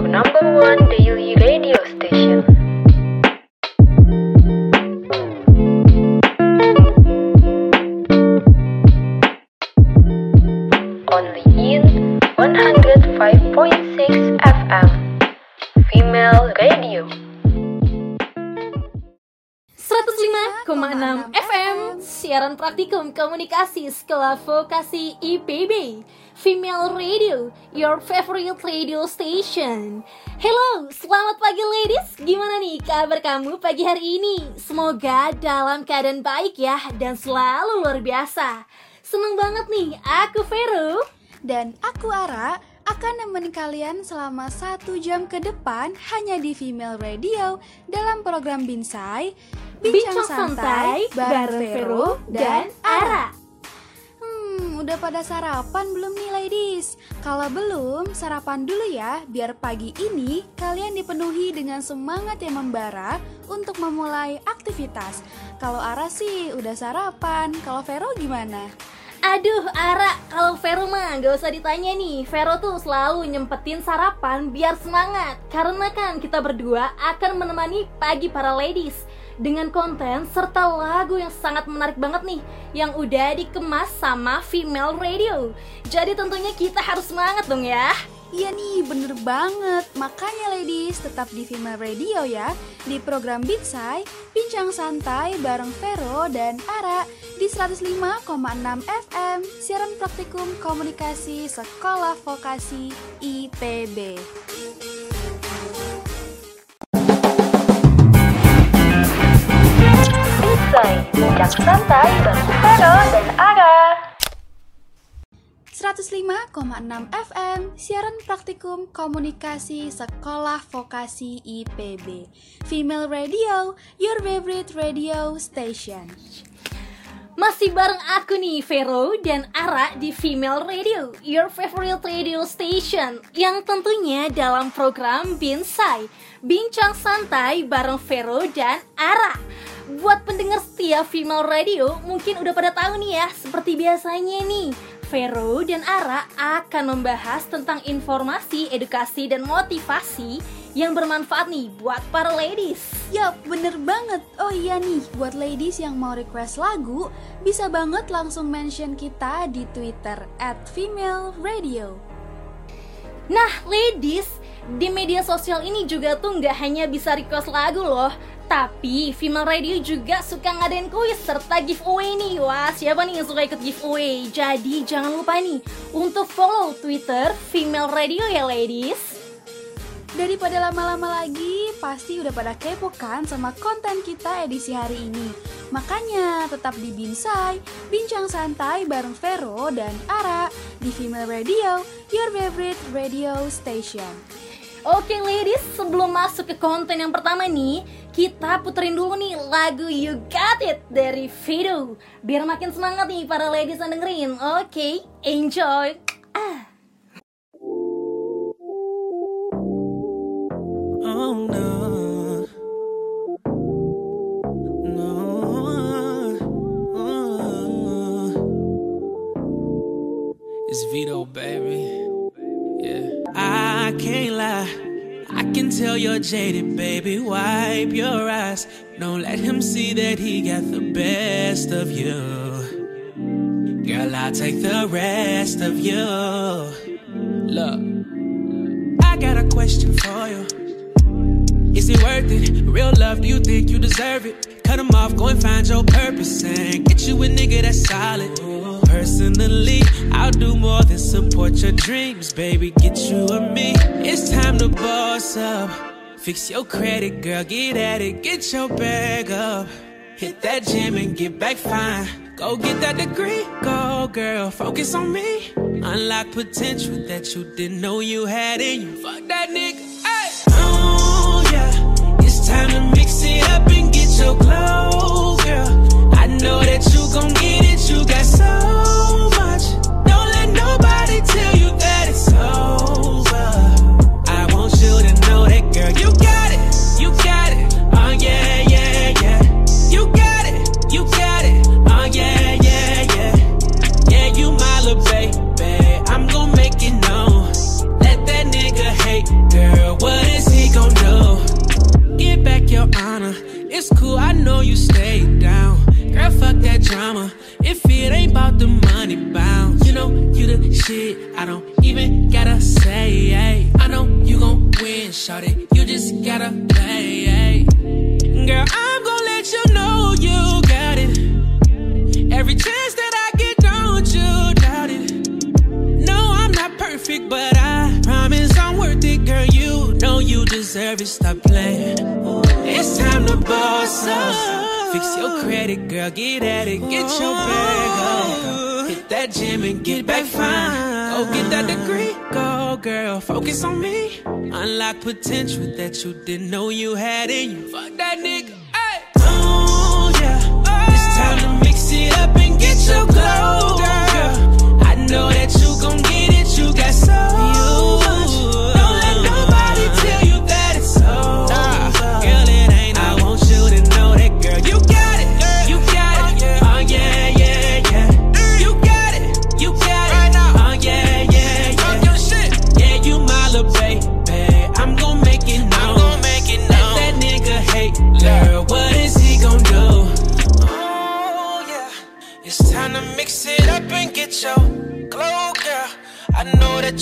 your number one daily radio station. Only in 105.6 FM. Female Radio. 105,6 FM Siaran praktikum komunikasi Sekolah Vokasi IPB Female Radio Your favorite radio station. Hello, selamat pagi ladies. Gimana nih kabar kamu pagi hari ini? Semoga dalam keadaan baik ya Dan selalu luar biasa. Seneng banget nih, aku Vero. Dan aku Ara akan nemenin kalian selama satu jam ke depan hanya di Female Radio dalam program Binsai. Bincang santai bareng Vero dan Ara Hmm, udah pada sarapan belum nih ladies? Kalau belum, sarapan dulu ya biar pagi ini kalian dipenuhi dengan semangat yang membara untuk memulai aktivitas. Kalau Ara sih udah sarapan, kalau Vero gimana? Aduh, Ara, kalau Vero mah gak usah ditanya nih Vero tuh selalu nyempetin sarapan biar semangat Karena kan kita berdua akan menemani pagi para ladies Dengan konten serta lagu yang sangat menarik banget nih Yang udah dikemas sama Female Radio Jadi tentunya kita harus semangat dong ya Iya nih, bener banget. Makanya ladies, tetap di Female Radio ya. Di program Bitsai, bincang santai bareng Vero dan Ara di 105,6 FM, siaran praktikum komunikasi Sekolah Vokasi IPB. Binsai, bincang santai bareng Vero dan Ara. 105,6 FM, siaran praktikum komunikasi Sekolah Vokasi IPB. Female Radio, your favorite radio station. Masih bareng aku nih, Vero dan Ara di Female Radio, your favorite radio station, yang tentunya dalam program Binsai, bincang santai bareng Vero dan Ara. Buat pendengar setia Female Radio, mungkin udah pada tahu nih ya, seperti biasanya nih, Vero dan Ara akan membahas tentang informasi, edukasi, dan motivasi yang bermanfaat nih buat para ladies. Yap, bener banget. Oh iya nih, buat ladies yang mau request lagu, bisa banget langsung mention kita di Twitter at Female Radio. Nah, ladies, di media sosial ini juga tuh nggak hanya bisa request lagu loh, tapi Female Radio juga suka ngadain kuis serta giveaway nih. Wah, siapa nih yang suka ikut giveaway? Jadi jangan lupa nih untuk follow Twitter Female Radio ya, ladies. Daripada lama-lama lagi, pasti udah pada kepo kan sama konten kita edisi hari ini. Makanya tetap di Binsai, bincang santai bareng Vero dan Ara di Female Radio, your favorite radio station. Oke ladies, sebelum masuk ke konten yang pertama nih, kita puterin dulu nih lagu You Got It dari Fido. Biar makin semangat nih para ladies yang dengerin. Oke, enjoy. Oh. No. It's Vito, baby. I can't lie. I can tell you're jaded, baby. Wipe your eyes. Don't let him see that he got the best of you. Girl, I'll take the rest of you. Look, I got a question for you. Is it worth it? Real love, do you think you deserve it? Cut him off, go and find your purpose and get you a nigga that's solid. Personally, I'll do more than support your dreams, baby. Get you a me. It's time to boss up. Fix your credit, girl, get at it, get your bag up. Hit that gym and get back fine. Go get that degree, go girl, focus on me. Unlock potential that you didn't know you had in you. Fuck that nigga, hey. Oh yeah, it's time to mix it up and get your glow, girl. I know that you gon' get it, you got so much. Don't let nobody tell you that it's over. I want you to know that, girl. You got it. You got it. Oh yeah, yeah, yeah. You got it. You got it. Oh yeah, yeah, yeah. Yeah, you, Mala, baby. I'm gonna make it known. Let that nigga hate, girl. What is he gonna do? Get back your honor. It's cool, I know you stayed down. Girl, fuck that drama. If it ain't about the money bounce. you know you the shit. I don't even gotta say, ay. I know you gon' win, shout it. You just gotta play, ay. Girl, I'm gon' let you know you got it. Every chance that I get, don't you doubt it. No, I'm not perfect, but I promise I'm worth it, girl. You know you deserve it. Stop playing. It's time to boss up. Fix your credit, girl. Get at it. Get your bag up. Hit that gym and get back fine. Go get that degree. Go, girl. Focus on me. Unlock potential that you didn't know you had in you. Fuck that nigga. Hey. Oh, yeah. It's time to mix it up and get your glow,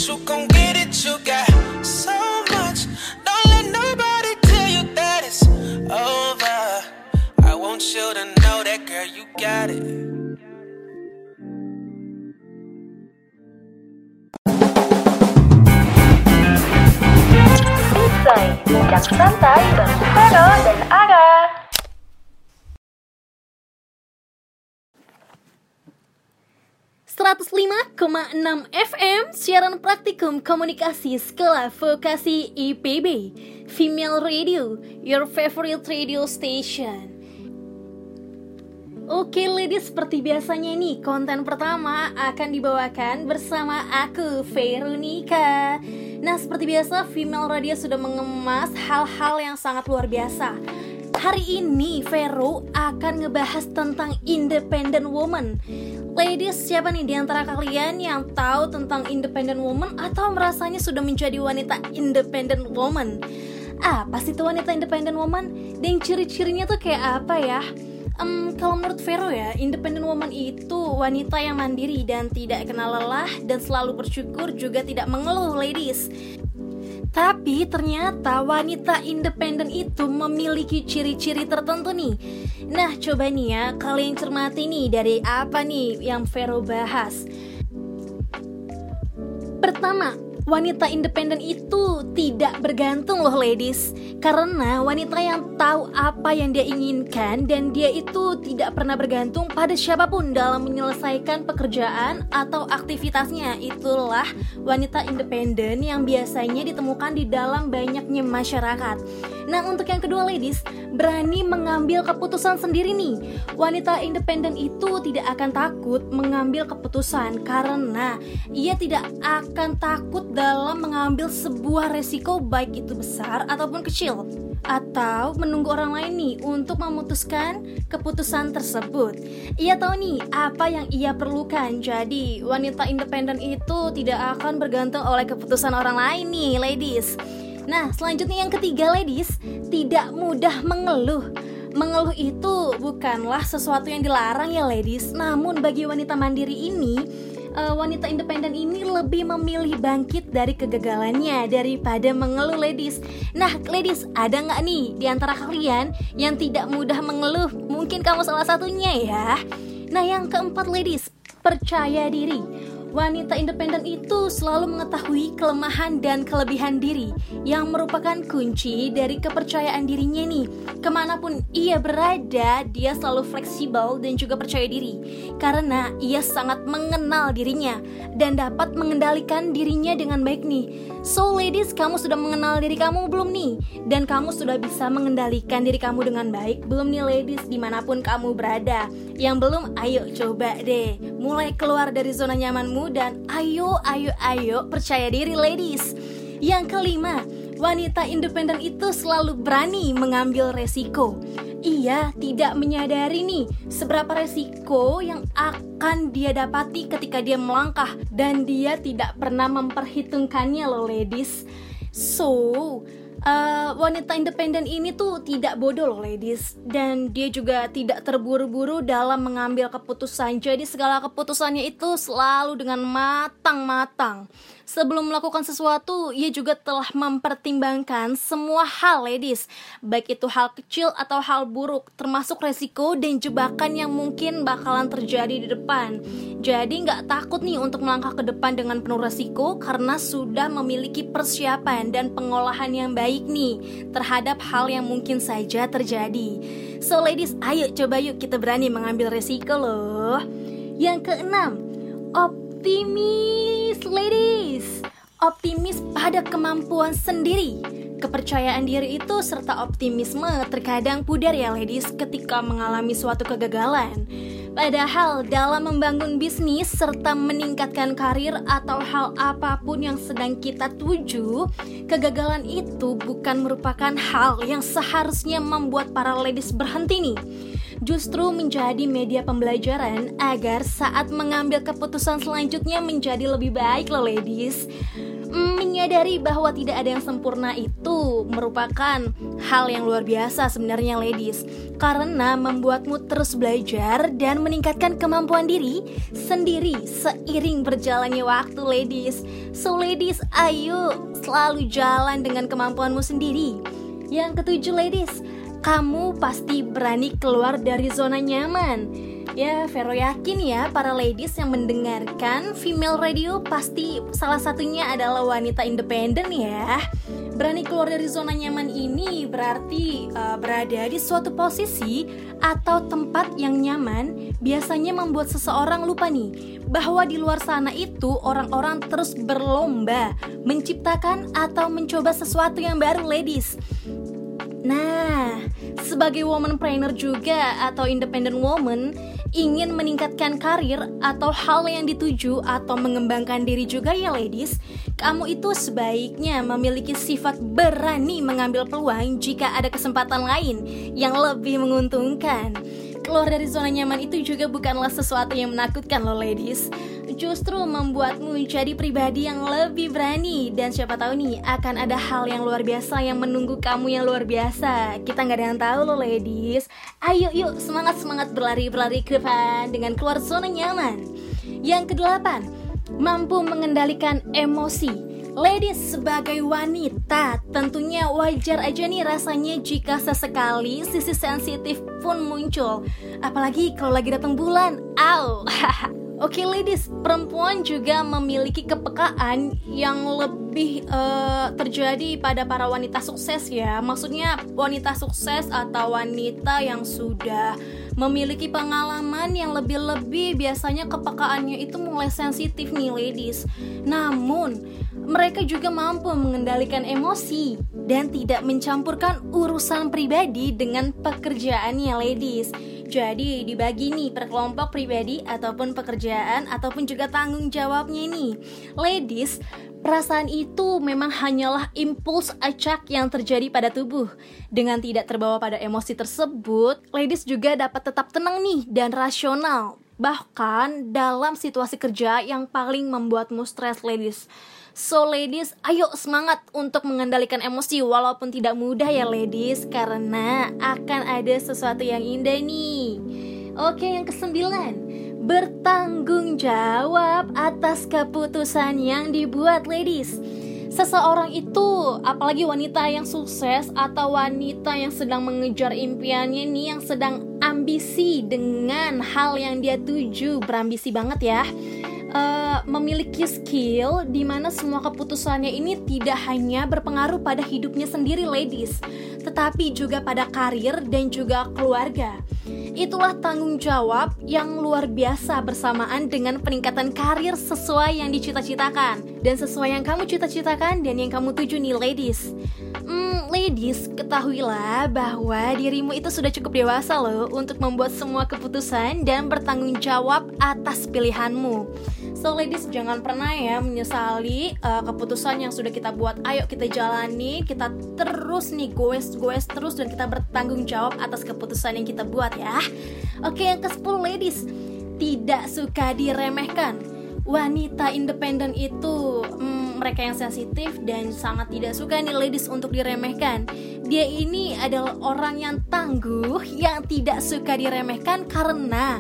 you gon' get it. You got so much. Don't let nobody tell you that it's over. I want you to know that, girl, you got it. Santai bareng Vero dan Ara. Enam FM siaran praktikum komunikasi sekolah vokasi IPB Female Radio your favorite radio station Oke ladies, seperti biasanya nih, konten pertama akan dibawakan bersama aku, Veronica Nah, seperti biasa, Female Radio sudah mengemas hal-hal yang sangat luar biasa Hari ini, Vero akan ngebahas tentang independent woman Ladies, siapa nih di antara kalian yang tahu tentang independent woman Atau merasanya sudah menjadi wanita independent woman? Apa sih itu wanita independent woman? Dan ciri-cirinya tuh kayak apa ya? Um, kalau menurut Vero ya, independent woman itu wanita yang mandiri dan tidak kenal lelah dan selalu bersyukur juga tidak mengeluh, ladies. Tapi ternyata wanita independen itu memiliki ciri-ciri tertentu nih. Nah, coba nih ya, kalian cermati nih dari apa nih yang Vero bahas. Pertama, wanita independen itu tidak bergantung loh ladies. Karena wanita yang tahu apa yang dia inginkan Dan dia itu tidak pernah bergantung pada siapa pun dalam menyelesaikan pekerjaan atau aktivitasnya. Itulah wanita independen yang biasanya ditemukan di dalam banyaknya masyarakat. Nah untuk yang kedua ladies, berani mengambil keputusan sendiri nih. Wanita independen itu tidak akan takut mengambil keputusan Karena ia tidak akan takut dalam mengambil sebuah resiko baik itu besar ataupun kecil atau menunggu orang lain nih untuk memutuskan keputusan tersebut. Ia tahu nih apa yang ia perlukan. Jadi, wanita independen itu tidak akan bergantung oleh keputusan orang lain nih, ladies. Nah, selanjutnya yang ketiga, ladies, tidak mudah mengeluh. Mengeluh itu bukanlah sesuatu yang dilarang ya, ladies. Namun bagi wanita mandiri ini, uh, wanita independen ini lebih memilih bangkit dari kegagalannya daripada mengeluh ladies. Nah, ladies, ada nggak nih di antara kalian yang tidak mudah mengeluh? Mungkin kamu salah satunya ya. Nah, yang keempat ladies, percaya diri. Wanita independen itu selalu mengetahui kelemahan dan kelebihan diri yang merupakan kunci dari kepercayaan dirinya nih. Ke mana pun ia berada, dia selalu fleksibel dan juga percaya diri karena ia sangat mengenal dirinya dan dapat mengendalikan dirinya dengan baik nih. So ladies, kamu sudah mengenal diri kamu belum nih? Dan kamu sudah bisa mengendalikan diri kamu dengan baik belum nih ladies di mana pun kamu berada? Yang belum, ayo coba deh mulai keluar dari zona nyamanmu dan ayo ayo ayo percaya diri ladies. Yang kelima, wanita independen itu selalu berani mengambil resiko. Ia tidak menyadari nih seberapa resiko yang akan dia dapati ketika dia melangkah dan dia tidak pernah memperhitungkannya loh ladies. So, uh, wanita independen ini tuh tidak bodoh loh ladies. Dan dia juga tidak terburu-buru dalam mengambil keputusan. Jadi segala keputusannya itu selalu dengan matang-matang sebelum melakukan sesuatu ia juga telah mempertimbangkan semua hal ladies baik itu hal kecil atau hal buruk termasuk resiko dan jebakan yang mungkin bakalan terjadi di depan jadi nggak takut nih untuk melangkah ke depan dengan penuh resiko karena sudah memiliki persiapan dan pengolahan yang baik nih terhadap hal yang mungkin saja terjadi. So ladies, ayo coba yuk kita berani mengambil resiko loh. Yang keenam, optimis ladies. Optimis pada kemampuan sendiri. Kepercayaan diri itu serta optimisme terkadang pudar ya ladies ketika mengalami suatu kegagalan. Padahal dalam membangun bisnis serta meningkatkan karir atau hal apa pun yang sedang kita tuju, kegagalan itu bukan merupakan hal yang seharusnya membuat para ladies berhenti nih. Justru menjadi media pembelajaran agar saat mengambil keputusan selanjutnya menjadi lebih baik loh ladies. Menyadari bahwa tidak ada yang sempurna itu merupakan hal yang luar biasa sebenarnya ladies. Karena membuatmu terus belajar dan meningkatkan kemampuan diri sendiri seiring berjalannya waktu ladies. So ladies ayo selalu jalan dengan kemampuanmu sendiri. Yang ketujuh ladies kamu pasti berani keluar dari zona nyaman Ya, Vero yakin ya para ladies yang mendengarkan female radio pasti salah satunya adalah wanita independen ya. Berani keluar dari zona nyaman ini berarti uh, berada di suatu posisi atau tempat yang nyaman biasanya membuat seseorang lupa nih bahwa di luar sana itu orang-orang terus berlomba menciptakan atau mencoba sesuatu yang baru ladies. Nah, sebagai woman trainer juga atau independent woman, ingin meningkatkan karir atau hal yang dituju atau mengembangkan diri juga ya ladies, kamu itu sebaiknya memiliki sifat berani mengambil peluang jika ada kesempatan lain yang lebih menguntungkan. Keluar dari zona nyaman itu juga bukanlah sesuatu yang menakutkan loh ladies Justru membuatmu jadi pribadi yang lebih berani. Dan siapa tahu nih akan ada hal yang luar biasa yang menunggu kamu yang luar biasa. Kita nggak ada yang tahu loh ladies. Ayo yuk semangat-semangat berlari-berlari ke depan dengan keluar zona nyaman. Yang kedelapan, mampu mengendalikan emosi. Ladies sebagai wanita tentunya wajar aja nih rasanya jika sesekali sisi sensitif pun muncul. Apalagi kalau lagi datang bulan. Au Oke okay, ladies, perempuan juga memiliki kepekaan yang lebih uh, terjadi pada para wanita sukses ya. Maksudnya wanita sukses atau wanita yang sudah memiliki pengalaman yang lebih-lebih biasanya kepekaannya itu mulai sensitif nih ladies. Namun, mereka juga mampu mengendalikan emosi dan tidak mencampurkan urusan pribadi dengan pekerjaannya ladies. Jadi dibagi nih per kelompok pribadi ataupun pekerjaan ataupun juga tanggung jawabnya nih. Ladies, perasaan itu memang hanyalah impuls acak yang terjadi pada tubuh. Dengan tidak terbawa pada emosi tersebut, ladies juga dapat tetap tenang nih dan rasional. Bahkan dalam situasi kerja yang paling membuatmu stres ladies. So ladies, ayo semangat untuk mengendalikan emosi walaupun tidak mudah ya ladies karena akan ada sesuatu yang indah nih. Oke, yang kesembilan, bertanggung jawab atas keputusan yang dibuat ladies. Seseorang itu, apalagi wanita yang sukses atau wanita yang sedang mengejar impiannya nih yang sedang ambisi dengan hal yang dia tuju, berambisi banget ya uh, memiliki skill di mana semua keputusannya ini tidak hanya berpengaruh pada hidupnya sendiri ladies, tetapi juga pada karir dan juga keluarga. Itulah tanggung jawab yang luar biasa bersamaan dengan peningkatan karir sesuai yang dicita-citakan dan sesuai yang kamu cita-citakan dan yang kamu tuju nih ladies. Hmm, ladies, ketahuilah bahwa dirimu itu sudah cukup dewasa loh untuk membuat semua keputusan dan bertanggung jawab atas pilihanmu. So ladies jangan pernah ya menyesali uh, keputusan yang sudah kita buat. Ayo kita jalani, kita terus nih goes goes terus dan kita bertanggung jawab atas keputusan yang kita buat ya. Oke yang ke 10 ladies tidak suka diremehkan. Wanita independen itu hmm, mereka yang sensitif dan sangat tidak suka nih ladies untuk diremehkan. Dia ini adalah orang yang tangguh yang tidak suka diremehkan karena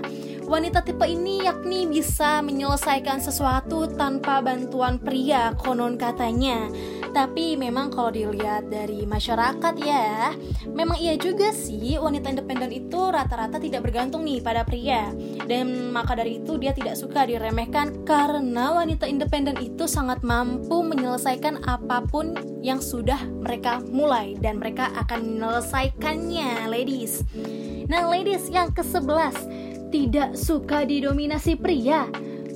Wanita tipe ini yakni bisa menyelesaikan sesuatu tanpa bantuan pria konon katanya. Tapi memang kalau dilihat dari masyarakat ya, memang iya juga sih wanita independen itu rata-rata tidak bergantung nih pada pria. Dan maka dari itu dia tidak suka diremehkan karena wanita independen itu sangat mampu menyelesaikan apa pun yang sudah mereka mulai dan mereka akan menyelesaikannya, ladies. Nah, ladies yang ke-11 tidak suka didominasi pria.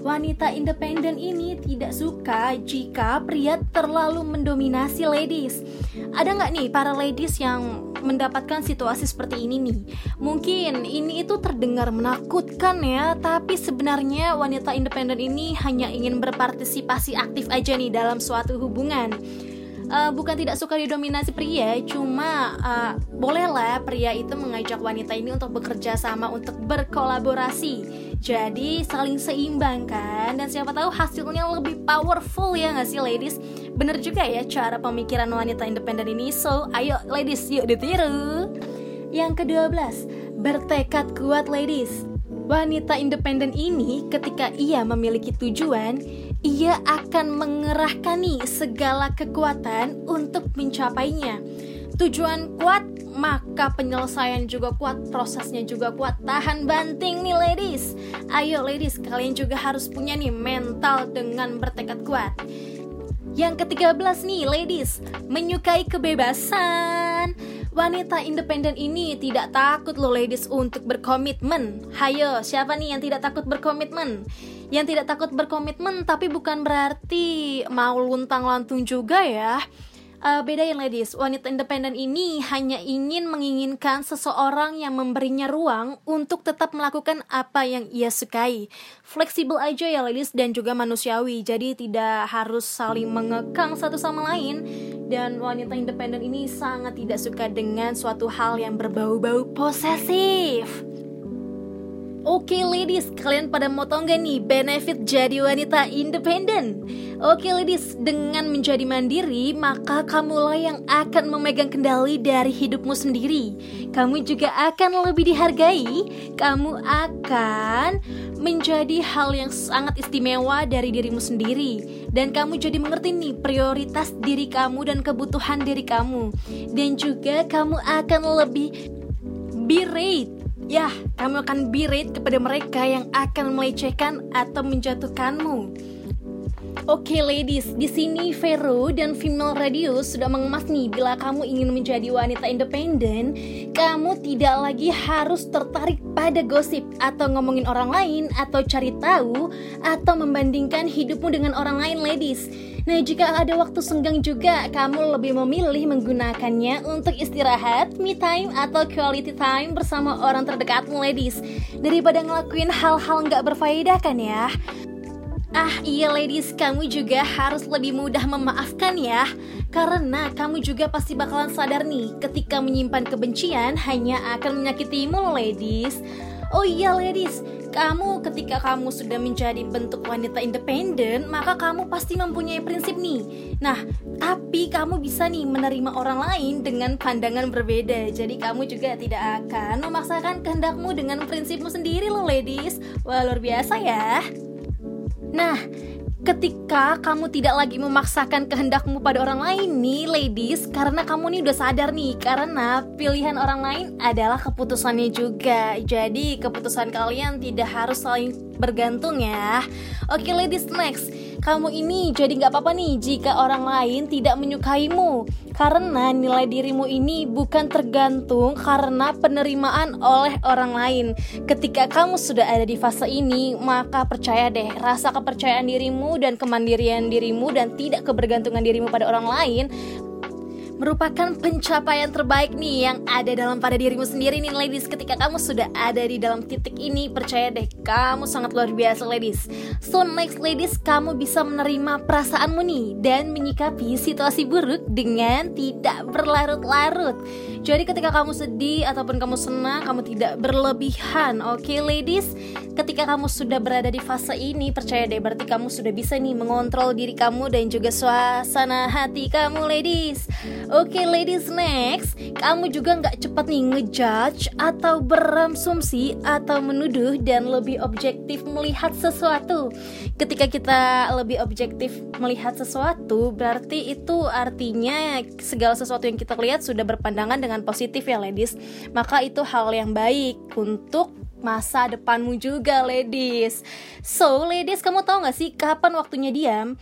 Wanita independen ini tidak suka jika pria terlalu mendominasi ladies. Ada nggak nih para ladies yang mendapatkan situasi seperti ini nih? Mungkin ini itu terdengar menakutkan ya, tapi sebenarnya wanita independen ini hanya ingin berpartisipasi aktif aja nih dalam suatu hubungan uh, bukan tidak suka didominasi pria, cuma uh, bolehlah pria itu mengajak wanita ini untuk bekerja sama untuk berkolaborasi. Jadi saling seimbang kan dan siapa tahu hasilnya lebih powerful ya nggak sih ladies? Bener juga ya cara pemikiran wanita independen ini. So ayo ladies yuk ditiru. Yang ke-12, bertekad kuat ladies. Wanita independen ini ketika ia memiliki tujuan, ia akan mengerahkan nih segala kekuatan untuk mencapainya. Tujuan kuat, maka penyelesaian juga kuat, prosesnya juga kuat. Tahan banting nih ladies. Ayo ladies, kalian juga harus punya nih mental dengan bertekad kuat. Yang ke-13 nih ladies, menyukai kebebasan. Wanita independen ini tidak takut loh ladies untuk berkomitmen. Hayo, siapa nih yang tidak takut berkomitmen? Yang tidak takut berkomitmen tapi bukan berarti mau luntang lantung juga ya. Uh, beda ya ladies. Wanita independen ini hanya ingin menginginkan seseorang yang memberinya ruang untuk tetap melakukan apa yang ia sukai. Fleksibel aja ya ladies dan juga manusiawi. Jadi tidak harus saling mengekang satu sama lain. Dan wanita independen ini sangat tidak suka dengan suatu hal yang berbau-bau posesif Oke okay, ladies, kalian pada mau tau gak nih benefit jadi wanita independen? Oke okay, ladies, dengan menjadi mandiri, maka kamulah yang akan memegang kendali dari hidupmu sendiri. Kamu juga akan lebih dihargai, kamu akan menjadi hal yang sangat istimewa dari dirimu sendiri. Dan kamu jadi mengerti nih prioritas diri kamu dan kebutuhan diri kamu. Dan juga kamu akan lebih berate Ya, kamu akan berate kepada mereka yang akan melecehkan atau menjatuhkanmu. Oke okay, ladies, di sini Vero dan Female Radio sudah mengemas nih bila kamu ingin menjadi wanita independen, kamu tidak lagi harus tertarik pada gosip atau ngomongin orang lain atau cari tahu atau membandingkan hidupmu dengan orang lain ladies. Nah, jika ada waktu senggang juga, kamu lebih memilih menggunakannya untuk istirahat, me time, atau quality time bersama orang terdekatmu, ladies. Daripada ngelakuin hal-hal nggak berfaedah kan ya? Ah iya ladies, kamu juga harus lebih mudah memaafkan ya Karena kamu juga pasti bakalan sadar nih Ketika menyimpan kebencian hanya akan menyakitimu ladies Oh iya ladies, kamu ketika kamu sudah menjadi bentuk wanita independen, maka kamu pasti mempunyai prinsip nih. Nah, tapi kamu bisa nih menerima orang lain dengan pandangan berbeda. Jadi kamu juga tidak akan memaksakan kehendakmu dengan prinsipmu sendiri loh ladies. Wah, luar biasa ya. Nah, ketika kamu tidak lagi memaksakan kehendakmu pada orang lain nih ladies karena kamu nih udah sadar nih karena pilihan orang lain adalah keputusannya juga. Jadi keputusan kalian tidak harus saling bergantung ya. Oke ladies next kamu ini jadi nggak apa-apa nih jika orang lain tidak menyukaimu. Karena nilai dirimu ini bukan tergantung karena penerimaan oleh orang lain. Ketika kamu sudah ada di fase ini maka percaya deh rasa kepercayaan dirimu dan kemandirian dirimu dan tidak kebergantungan dirimu pada orang lain merupakan pencapaian terbaik nih yang ada dalam pada dirimu sendiri nih ladies. Ketika kamu sudah ada di dalam titik ini percaya deh kamu sangat luar biasa ladies. So next ladies kamu bisa menerima perasaanmu nih dan menyikapi situasi buruk dengan tidak berlarut-larut. Jadi ketika kamu sedih ataupun kamu senang kamu tidak berlebihan oke okay, ladies? Ketika kamu sudah berada di fase ini percaya deh berarti kamu sudah bisa nih mengontrol diri kamu dan juga suasana hati kamu ladies Oke okay, ladies next. Kamu juga nggak cepat nih ngejudge Atau berasumsi Atau menuduh dan lebih objektif melihat sesuatu. Ketika kita lebih objektif melihat sesuatu Berarti itu artinya Segala sesuatu yang kita lihat sudah berpandangan dengan positif ya ladies. Maka itu hal yang baik Untuk masa depanmu juga ladies. So ladies kamu tahu gak sih kapan waktunya diam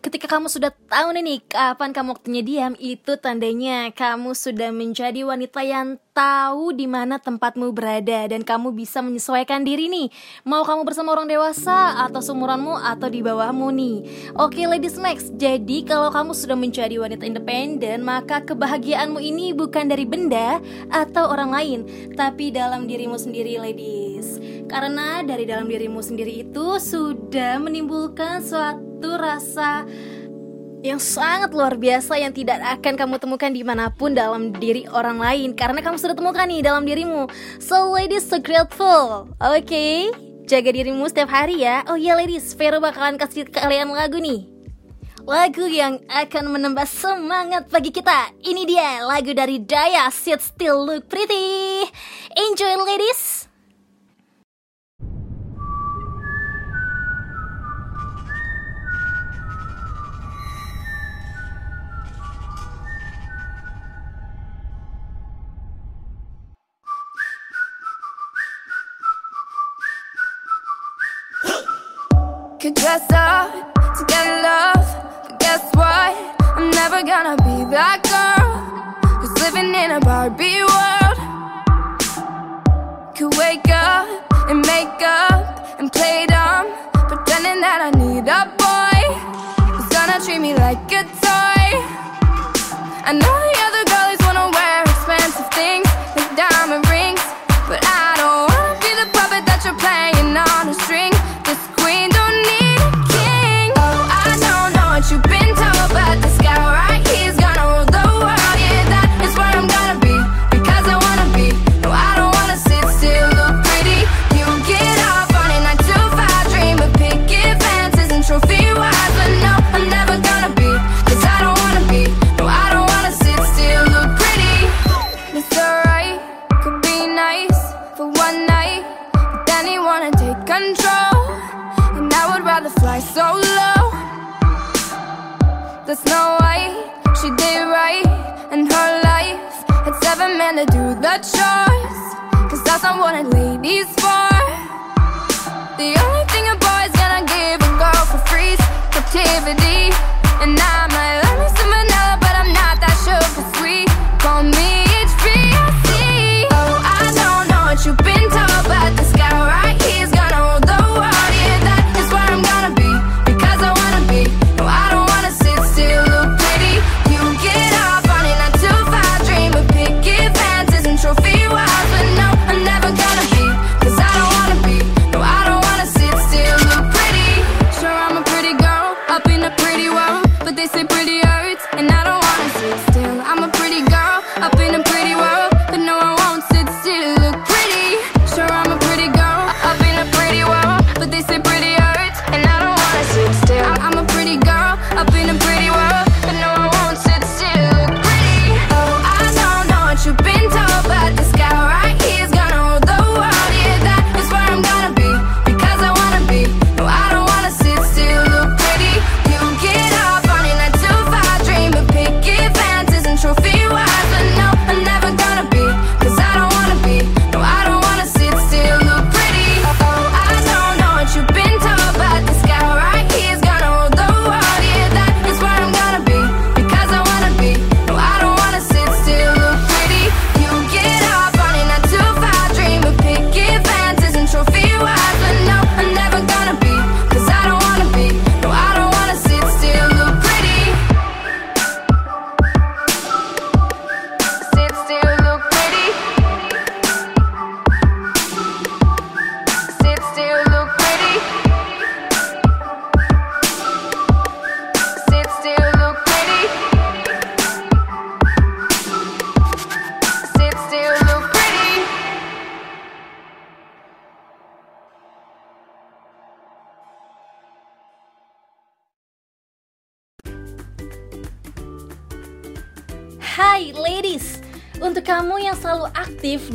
Ketika kamu sudah tahu nih kapan kamu waktunya diam, itu tandanya kamu sudah menjadi wanita yang tahu di mana tempatmu berada dan kamu bisa menyesuaikan diri nih. Mau kamu bersama orang dewasa atau seumuranmu atau di bawahmu nih. Oke, ladies next. Jadi kalau kamu sudah menjadi wanita independen, maka kebahagiaanmu ini bukan dari benda atau orang lain, tapi dalam dirimu sendiri, ladies. Karena dari dalam dirimu sendiri itu sudah menimbulkan suatu rasa yang sangat luar biasa yang tidak akan kamu temukan di mana pun dalam diri orang lain. Karena kamu sudah temukan nih dalam dirimu. So ladies so grateful. Oke okay? jaga dirimu setiap hari ya. Oh ya ladies Vero bakalan kasih kalian lagu nih. Lagu yang akan menambah semangat bagi kita. Ini dia lagu dari Daya Sit Still Look Pretty. Enjoy ladies never gonna be that girl who's living in a Barbie world. Could wake up and make up and play dumb, pretending that I need a boy who's gonna treat me like a toy. I Men to do the chores. Cause that's not what a lady's for. The only thing a boy's gonna give a girl for free is captivity. And I'm might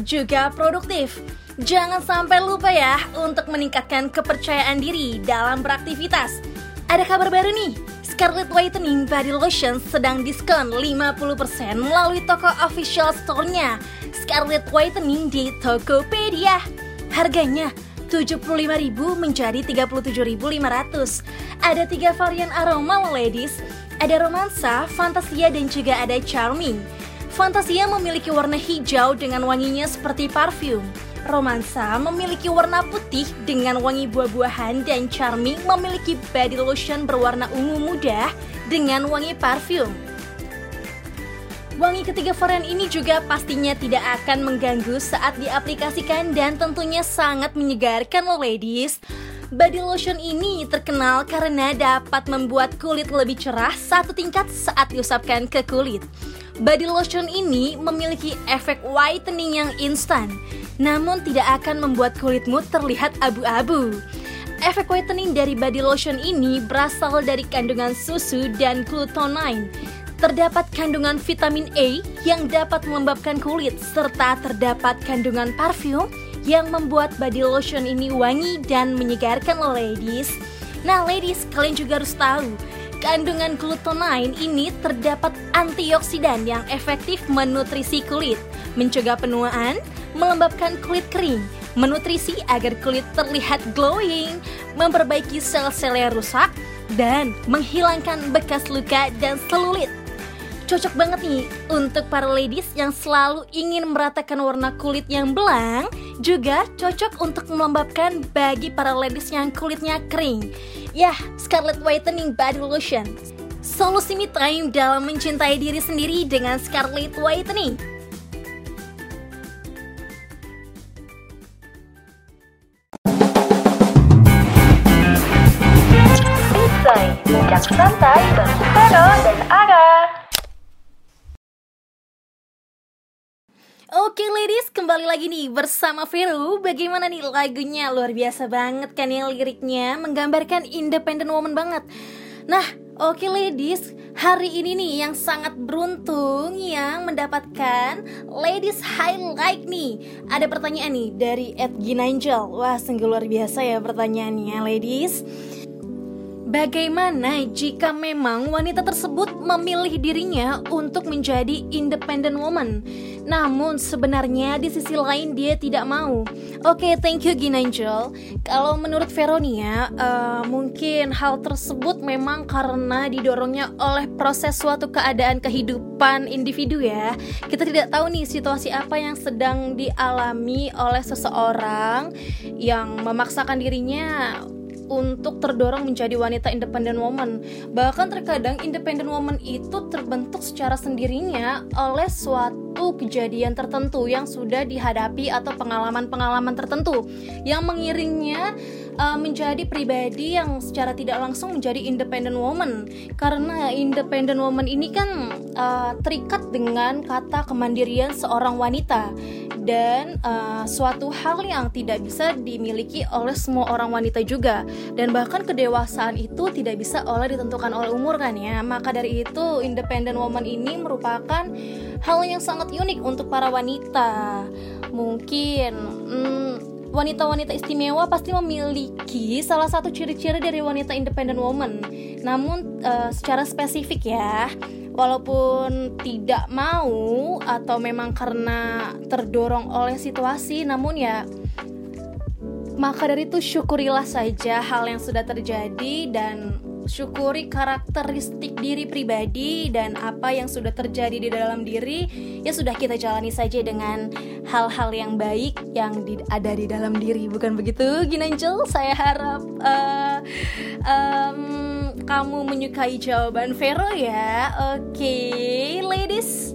juga produktif, jangan sampai lupa ya untuk meningkatkan kepercayaan diri dalam beraktivitas. Ada kabar baru nih, Scarlet Whitening Body Lotion sedang diskon 50% melalui toko official store-nya Scarlet Whitening di Tokopedia. Harganya 75.000 menjadi 37.500. Ada tiga varian aroma ladies, ada romansa, fantasia dan juga ada charming. Fantasia memiliki warna hijau dengan wanginya seperti parfum. Romansa memiliki warna putih dengan wangi buah-buahan dan charming memiliki body lotion berwarna ungu muda dengan wangi parfum. Wangi ketiga varian ini juga pastinya tidak akan mengganggu saat diaplikasikan dan tentunya sangat menyegarkan loh ladies. Body lotion ini terkenal karena dapat membuat kulit lebih cerah satu tingkat saat diusapkan ke kulit. Body lotion ini memiliki efek whitening yang instan, namun tidak akan membuat kulitmu terlihat abu-abu. Efek whitening dari body lotion ini berasal dari kandungan susu dan glutamine terdapat kandungan vitamin A yang dapat melembabkan kulit serta terdapat kandungan parfum yang membuat body lotion ini wangi dan menyegarkan loh ladies. Nah ladies, kalian juga harus tahu kandungan glutamine ini terdapat antioksidan yang efektif menutrisi kulit, mencegah penuaan, melembabkan kulit kering, menutrisi agar kulit terlihat glowing, memperbaiki sel-sel yang rusak, dan menghilangkan bekas luka dan selulit cocok banget nih untuk para ladies yang selalu ingin meratakan warna kulit yang belang, juga cocok untuk melembabkan bagi para ladies yang kulitnya kering. Yah, Scarlet Whitening Body Lotion. Solusi me time dalam mencintai diri sendiri dengan Scarlet Whitening. Bincang, bincang santai Vero dan Oke ladies, kembali lagi nih bersama Vero Bagaimana nih lagunya? Luar biasa banget kan ya liriknya. Menggambarkan independent woman banget. Nah, oke ladies Hari ini nih yang sangat beruntung Yang mendapatkan Ladies Highlight nih. Ada pertanyaan nih dari Ed Ginangel Wah, sungguh luar biasa ya pertanyaannya ladies. Bagaimana jika memang wanita tersebut memilih dirinya untuk menjadi independent woman, namun sebenarnya di sisi lain dia tidak mau? Oke, okay, thank you Ginangel. Kalau menurut Veronia, uh, mungkin hal tersebut memang karena didorongnya oleh proses suatu keadaan kehidupan individu ya. Kita tidak tahu nih situasi apa yang sedang dialami oleh seseorang yang memaksakan dirinya untuk terdorong menjadi wanita independent woman. Bahkan terkadang independent woman itu terbentuk secara sendirinya oleh suatu kejadian tertentu yang sudah dihadapi atau pengalaman-pengalaman tertentu yang mengiringnya uh, menjadi pribadi yang secara tidak langsung menjadi independent woman. Karena independent woman ini kan uh, terikat dengan kata kemandirian seorang wanita. Dan uh, suatu hal yang tidak bisa dimiliki oleh semua orang wanita juga. Dan bahkan kedewasaan itu tidak bisa oleh ditentukan oleh umur kan ya. Maka dari itu independent woman ini merupakan hal yang sangat unik untuk para wanita. Mungkin hmm, wanita-wanita istimewa pasti memiliki salah satu ciri-ciri dari wanita independent woman. Namun uh, secara spesifik ya, walaupun tidak mau atau memang karena terdorong oleh situasi, namun ya maka dari itu syukurilah saja hal yang sudah terjadi dan syukuri karakteristik diri pribadi dan apa yang sudah terjadi di dalam diri. Ya sudah kita jalani saja dengan hal-hal yang baik yang di, ada di dalam diri. Bukan begitu Ginanjel saya harap uh, um, kamu menyukai jawaban Vero ya. Oke okay, ladies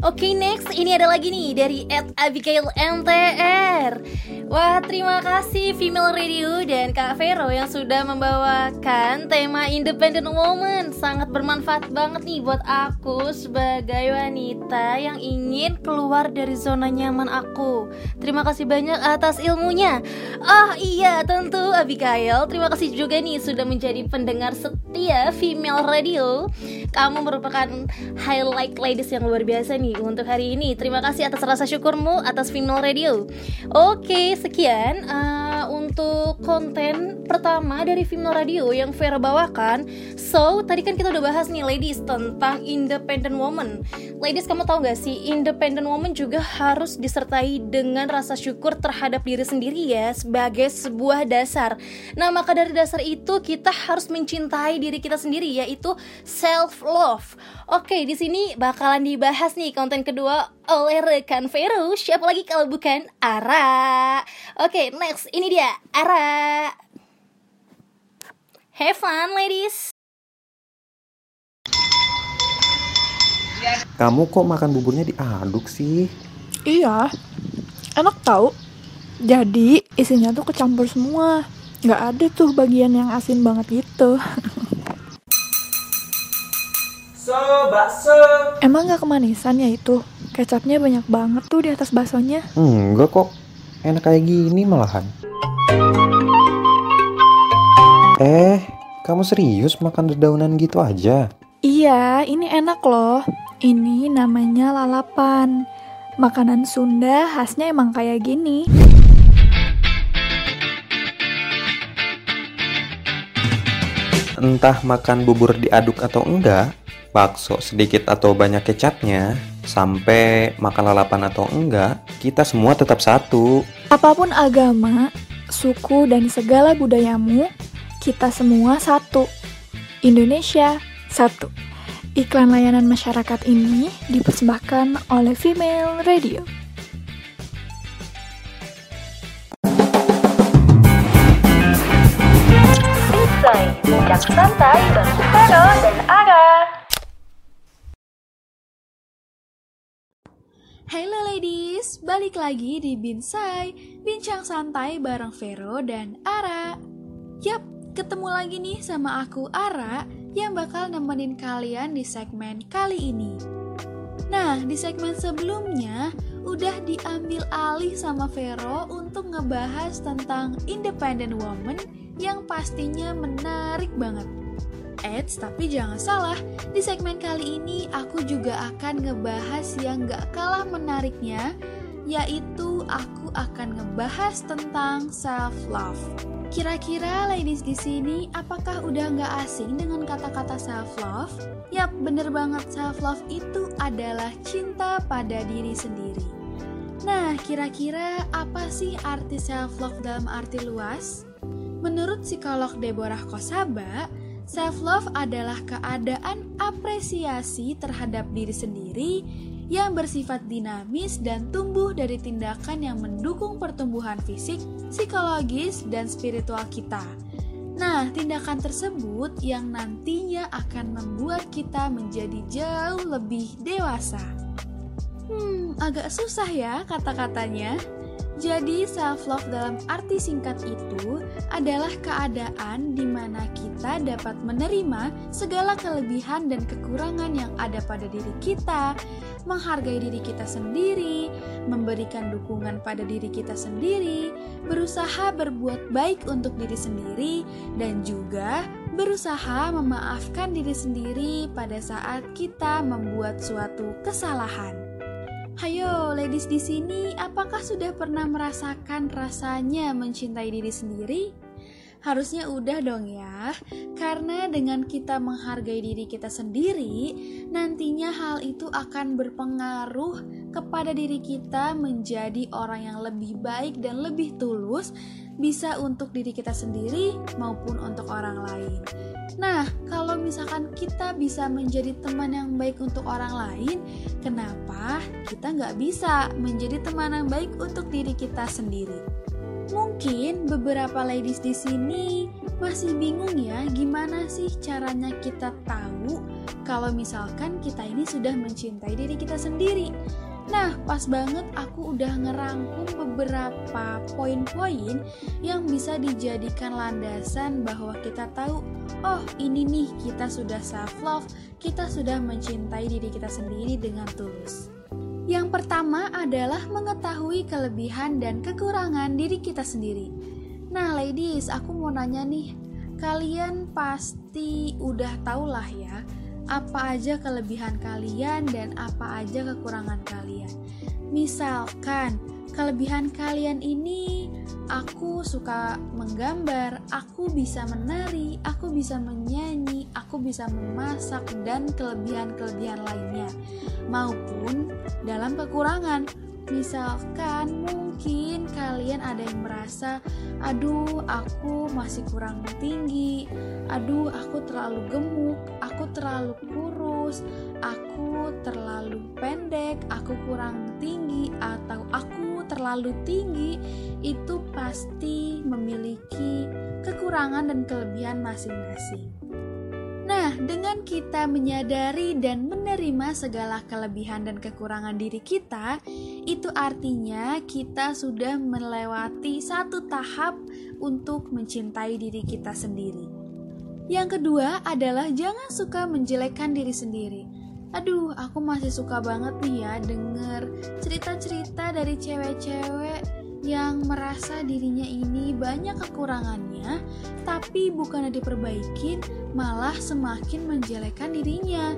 Oke okay, next ini ada lagi nih dari Ed Abigail MTR Wah terima kasih Female Radio dan Kak Vero yang sudah membawakan tema Independent Woman. Sangat bermanfaat banget nih buat aku sebagai wanita yang ingin keluar dari zona nyaman aku. Terima kasih banyak atas ilmunya. Oh iya tentu Abigail. Terima kasih juga nih sudah menjadi pendengar setia Female Radio. Kamu merupakan highlight ladies yang luar biasa nih untuk hari ini. Terima kasih atas rasa syukurmu atas Female Radio. Oke, sekian uh, untuk konten pertama dari Female Radio yang Vera bawakan. So, tadi kan kita udah bahas nih ladies tentang independent woman. Ladies, kamu tahu gak sih independent woman juga harus disertai dengan rasa syukur terhadap diri sendiri ya sebagai sebuah dasar. Nah, maka dari dasar itu kita harus mencintai diri kita sendiri yaitu self love. Oke, di sini bakalan dibahas nih konten kedua oleh rekan Vero. Siapa lagi kalau bukan Ara? Oke, next ini dia Ara. Have fun, ladies. Kamu kok makan buburnya diaduk sih? Iya, enak tau. Jadi isinya tuh kecampur semua. Nggak ada tuh bagian yang asin banget gitu. So, bakso. Emang nggak kemanisan ya itu? Kecapnya banyak banget tuh di atas baksonya. Enggak kok. Enak kayak gini malahan. Eh, kamu serius makan dedaunan gitu aja? Iya, ini enak loh. Ini namanya lalapan. Makanan Sunda khasnya emang kayak gini. Entah makan bubur diaduk atau enggak, bakso sedikit atau banyak kecapnya, sampai makan lalapan atau enggak, kita semua tetap satu. Apa pun agama, suku, dan segala budayamu, kita semua satu. Indonesia satu. Iklan layanan masyarakat ini dipersembahkan oleh Female Radio. Bincang santai bareng Vero dan Ara. Halo ladies, balik lagi di Binsai, bincang santai bareng Vero dan Ara. Yap, ketemu lagi nih sama aku Ara yang bakal nemenin kalian di segmen kali ini. Nah, di segmen sebelumnya udah diambil alih sama Vero untuk ngebahas tentang independent woman yang pastinya menarik banget. Eits, tapi jangan salah, di segmen kali ini aku juga akan ngebahas yang gak kalah menariknya, yaitu aku akan ngebahas tentang self-love. Kira-kira ladies di sini apakah udah nggak asing dengan kata-kata self love? Yap, bener banget self love itu adalah cinta pada diri sendiri. Nah, kira-kira apa sih arti self love dalam arti luas? Menurut psikolog Deborah Kosaba, self love adalah keadaan apresiasi terhadap diri sendiri yang bersifat dinamis dan tumbuh dari tindakan yang mendukung pertumbuhan fisik, psikologis, dan spiritual kita. Nah, tindakan tersebut yang nantinya akan membuat kita menjadi jauh lebih dewasa. Hmm, agak susah ya kata-katanya. Jadi, self-love dalam arti singkat itu adalah keadaan di mana kita dapat menerima segala kelebihan dan kekurangan yang ada pada diri kita, menghargai diri kita sendiri, memberikan dukungan pada diri kita sendiri, berusaha berbuat baik untuk diri sendiri, dan juga berusaha memaafkan diri sendiri pada saat kita membuat suatu kesalahan. Hayo, ladies di sini, apakah sudah pernah merasakan rasanya mencintai diri sendiri? Harusnya udah dong ya, karena dengan kita menghargai diri kita sendiri, nantinya hal itu akan berpengaruh kepada diri kita menjadi orang yang lebih baik dan lebih tulus, bisa untuk diri kita sendiri maupun untuk orang lain. Nah, kalau misalkan kita bisa menjadi teman yang baik untuk orang lain, kenapa kita nggak bisa menjadi teman yang baik untuk diri kita sendiri? Mungkin beberapa ladies di sini masih bingung ya gimana sih caranya kita tahu kalau misalkan kita ini sudah mencintai diri kita sendiri. Nah, pas banget aku udah ngerangkum beberapa poin-poin yang bisa dijadikan landasan bahwa kita tahu, oh ini nih kita sudah self love, kita sudah mencintai diri kita sendiri dengan tulus. Yang pertama adalah mengetahui kelebihan dan kekurangan diri kita sendiri. Nah, ladies, aku mau nanya nih, kalian pasti udah tau lah ya, apa aja kelebihan kalian dan apa aja kekurangan kalian. Misalkan, kelebihan kalian ini aku suka menggambar, aku bisa menari, aku bisa menyanyi, aku bisa memasak dan kelebihan-kelebihan lainnya. Maupun dalam kekurangan, Misalkan mungkin kalian ada yang merasa, aduh aku masih kurang tinggi, aduh aku terlalu gemuk, aku terlalu kurus, aku terlalu pendek, aku kurang tinggi, atau aku terlalu tinggi, itu pasti memiliki kekurangan dan kelebihan masing-masing. Nah, dengan kita menyadari dan menerima segala kelebihan dan kekurangan diri kita, itu artinya kita sudah melewati satu tahap untuk mencintai diri kita sendiri. Yang kedua adalah jangan suka menjelekkan diri sendiri. Aduh, aku masih suka banget nih ya denger cerita-cerita dari cewek-cewek yang merasa dirinya ini banyak kekurangannya, tapi bukannya diperbaikin, malah semakin menjelekkan dirinya.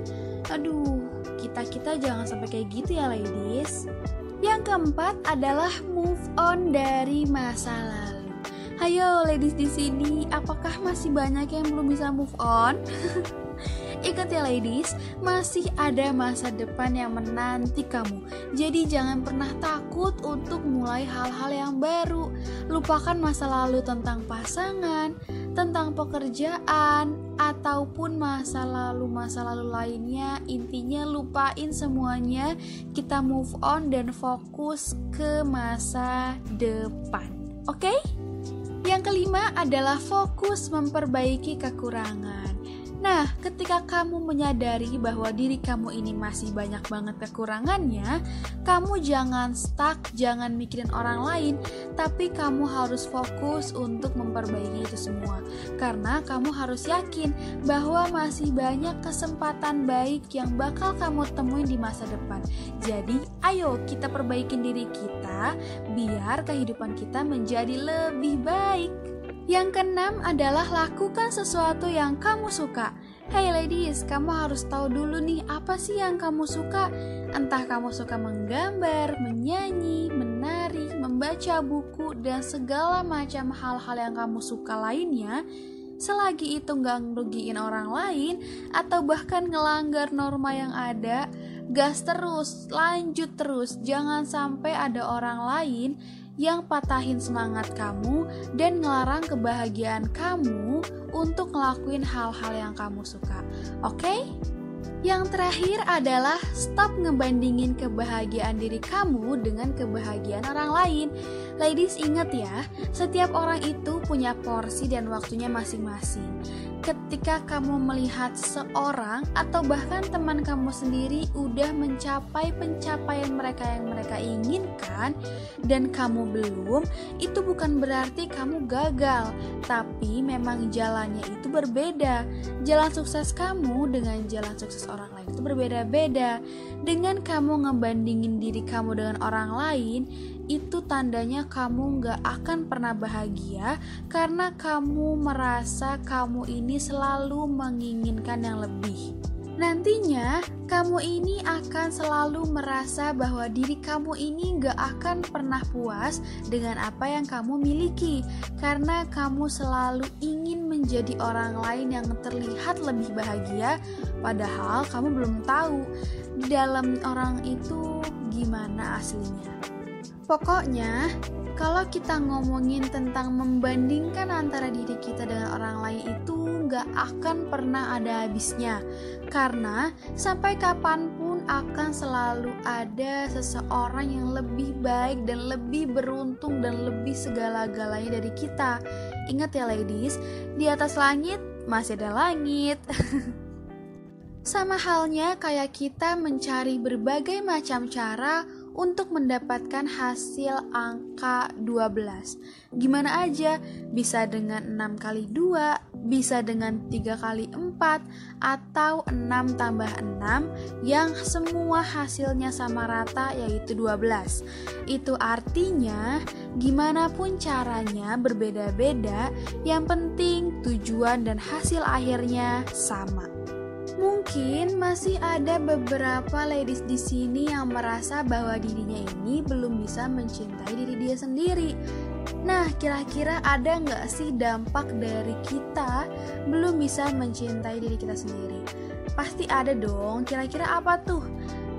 Aduh, kita-kita jangan sampai kayak gitu ya, ladies. Yang keempat adalah move on dari masa lalu. Hayo, ladies di sini, apakah masih banyak yang belum bisa move on? Ingat ya ladies, masih ada masa depan yang menanti kamu. Jadi jangan pernah takut untuk mulai hal-hal yang baru. Lupakan masa lalu tentang pasangan, tentang pekerjaan, ataupun masa lalu-masa lalu lainnya. Intinya lupain semuanya, kita move on dan fokus ke masa depan. Oke? Okay? Yang kelima adalah fokus memperbaiki kekurangan. Nah, ketika kamu menyadari bahwa diri kamu ini masih banyak banget kekurangannya, kamu jangan stuck, jangan mikirin orang lain, tapi kamu harus fokus untuk memperbaiki itu semua. Karena kamu harus yakin bahwa masih banyak kesempatan baik yang bakal kamu temuin di masa depan. Jadi, ayo kita perbaikin diri kita biar kehidupan kita menjadi lebih baik. Yang keenam adalah lakukan sesuatu yang kamu suka. Hey ladies, kamu harus tahu dulu nih apa sih yang kamu suka. Entah kamu suka menggambar, menyanyi, menari, membaca buku, dan segala macam hal-hal yang kamu suka lainnya. Selagi itu nggak ngerugiin orang lain atau bahkan ngelanggar norma yang ada, gas terus, lanjut terus. Jangan sampai ada orang lain yang patahin semangat kamu dan ngelarang kebahagiaan kamu untuk ngelakuin hal-hal yang kamu suka. Oke? Okay? Yang terakhir adalah stop ngebandingin kebahagiaan diri kamu dengan kebahagiaan orang lain. Ladies ingat ya, setiap orang itu punya porsi dan waktunya masing-masing ketika kamu melihat seorang atau bahkan teman kamu sendiri udah mencapai pencapaian mereka yang mereka inginkan dan kamu belum, itu bukan berarti kamu gagal, tapi memang jalannya itu berbeda. Jalan sukses kamu dengan jalan sukses orang lain itu berbeda-beda. Dengan kamu ngebandingin diri kamu dengan orang lain, itu tandanya kamu gak akan pernah bahagia karena kamu merasa kamu ini selalu menginginkan yang lebih. Nantinya, kamu ini akan selalu merasa bahwa diri kamu ini gak akan pernah puas dengan apa yang kamu miliki, karena kamu selalu ingin menjadi orang lain yang terlihat lebih bahagia, padahal kamu belum tahu di dalam orang itu gimana aslinya. Pokoknya, kalau kita ngomongin tentang membandingkan antara diri kita dengan orang lain itu nggak akan pernah ada habisnya. Karena sampai kapan pun akan selalu ada seseorang yang lebih baik dan lebih beruntung dan lebih segala-galanya dari kita. Ingat ya ladies, di atas langit masih ada langit. Sama halnya kayak kita mencari berbagai macam cara untuk mendapatkan hasil angka 12. Gimana aja, bisa dengan 6 kali 2, bisa dengan 3 kali 4, atau 6 tambah 6 yang semua hasilnya sama rata yaitu 12. Itu artinya gimana pun caranya berbeda-beda, yang penting tujuan dan hasil akhirnya sama. Mungkin masih ada beberapa ladies di sini yang merasa bahwa dirinya ini belum bisa mencintai diri dia sendiri. Nah, kira-kira ada nggak sih dampak dari kita belum bisa mencintai diri kita sendiri? Pasti ada dong. Kira-kira apa tuh?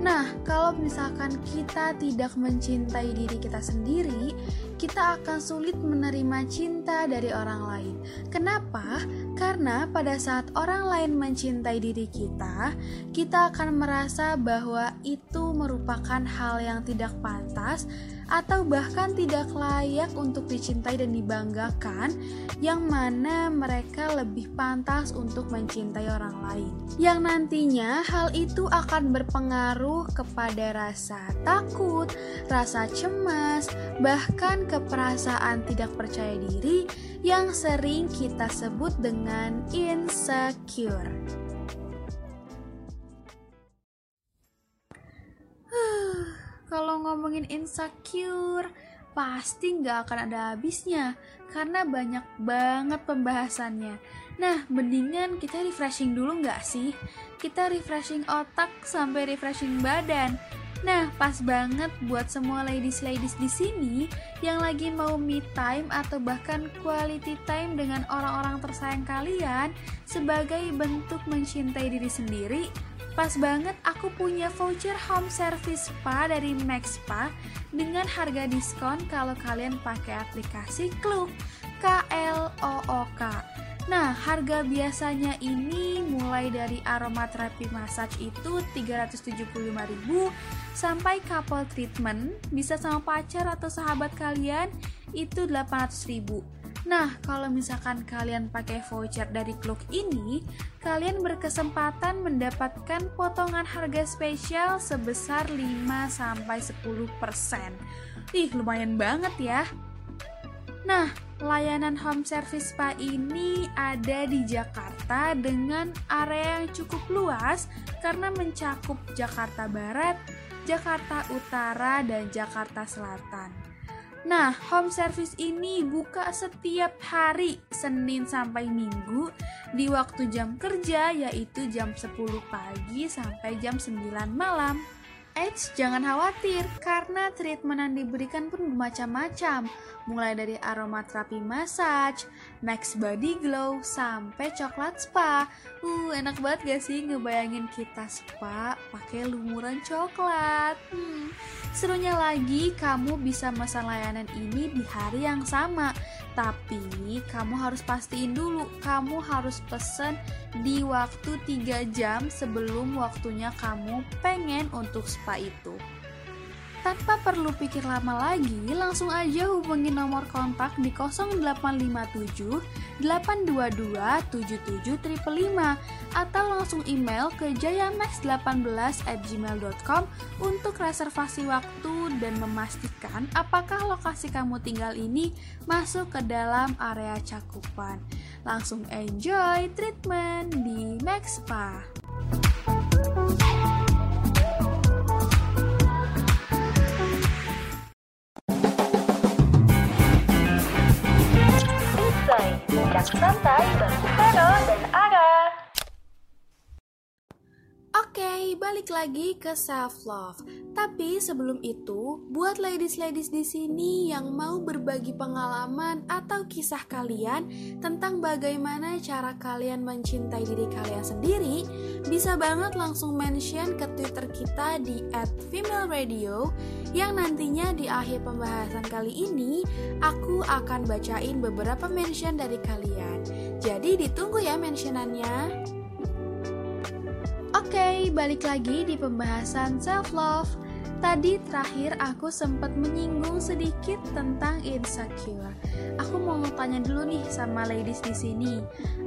Nah, kalau misalkan kita tidak mencintai diri kita sendiri, kita akan sulit menerima cinta dari orang lain. Kenapa? Karena pada saat orang lain mencintai diri kita, kita akan merasa bahwa itu merupakan hal yang tidak pantas atau bahkan tidak layak untuk dicintai dan dibanggakan, yang mana mereka lebih pantas untuk mencintai orang lain. Yang nantinya hal itu akan berpengaruh kepada rasa takut, rasa cemas, bahkan keperasaan tidak percaya diri yang sering kita sebut dengan insecure. Kalau ngomongin insecure, pasti nggak akan ada habisnya karena banyak banget pembahasannya. Nah, mendingan kita refreshing dulu nggak sih? Kita refreshing otak sampai refreshing badan. Nah, pas banget buat semua ladies-ladies di sini yang lagi mau me time atau bahkan quality time dengan orang-orang tersayang kalian sebagai bentuk mencintai diri sendiri Pas banget aku punya voucher home service spa dari Max Spa dengan harga diskon kalau kalian pakai aplikasi Klook K L O O K. Nah, harga biasanya ini mulai dari aromaterapi massage itu 375.000 sampai couple treatment bisa sama pacar atau sahabat kalian itu 800.000. Nah, kalau misalkan kalian pakai voucher dari Klook ini, kalian berkesempatan mendapatkan potongan harga spesial sebesar 5-10%. Ih, lumayan banget ya. Nah, layanan home service spa ini ada di Jakarta dengan area yang cukup luas karena mencakup Jakarta Barat, Jakarta Utara, dan Jakarta Selatan. Nah, home service ini buka setiap hari Senin sampai Minggu di waktu jam kerja yaitu jam 10 pagi sampai jam 9 malam. Eits, jangan khawatir, karena treatment yang diberikan pun bermacam-macam, mulai dari aromaterapi massage, max body glow, sampai coklat spa. Uh, enak banget gak sih ngebayangin kita spa pakai lumuran coklat? Hmm, serunya lagi, kamu bisa memesan layanan ini di hari yang sama, tapi kamu harus pastiin dulu, kamu harus pesen di waktu 3 jam sebelum waktunya kamu pengen untuk spa itu. Tanpa perlu pikir lama lagi, langsung aja hubungi nomor kontak di 0857 822 77 atau langsung email ke jayamax18 at gmail.com untuk reservasi waktu dan memastikan apakah lokasi kamu tinggal ini masuk ke dalam area cakupan. Langsung enjoy treatment di Max Spa. Bincang santai bareng Vero dan Ara. Oke, balik lagi ke self love. Tapi sebelum itu, buat ladies-ladies di sini yang mau berbagi pengalaman atau kisah kalian tentang bagaimana cara kalian mencintai diri kalian sendiri, bisa banget langsung mention ke Twitter kita di @female_radio yang nantinya di akhir pembahasan kali ini aku akan bacain beberapa mention dari kalian. Jadi ditunggu ya mentionannya. Oke, balik lagi di pembahasan self love. Tadi terakhir aku sempat menyinggung sedikit tentang insecure. Aku mau tanya dulu nih sama ladies di sini.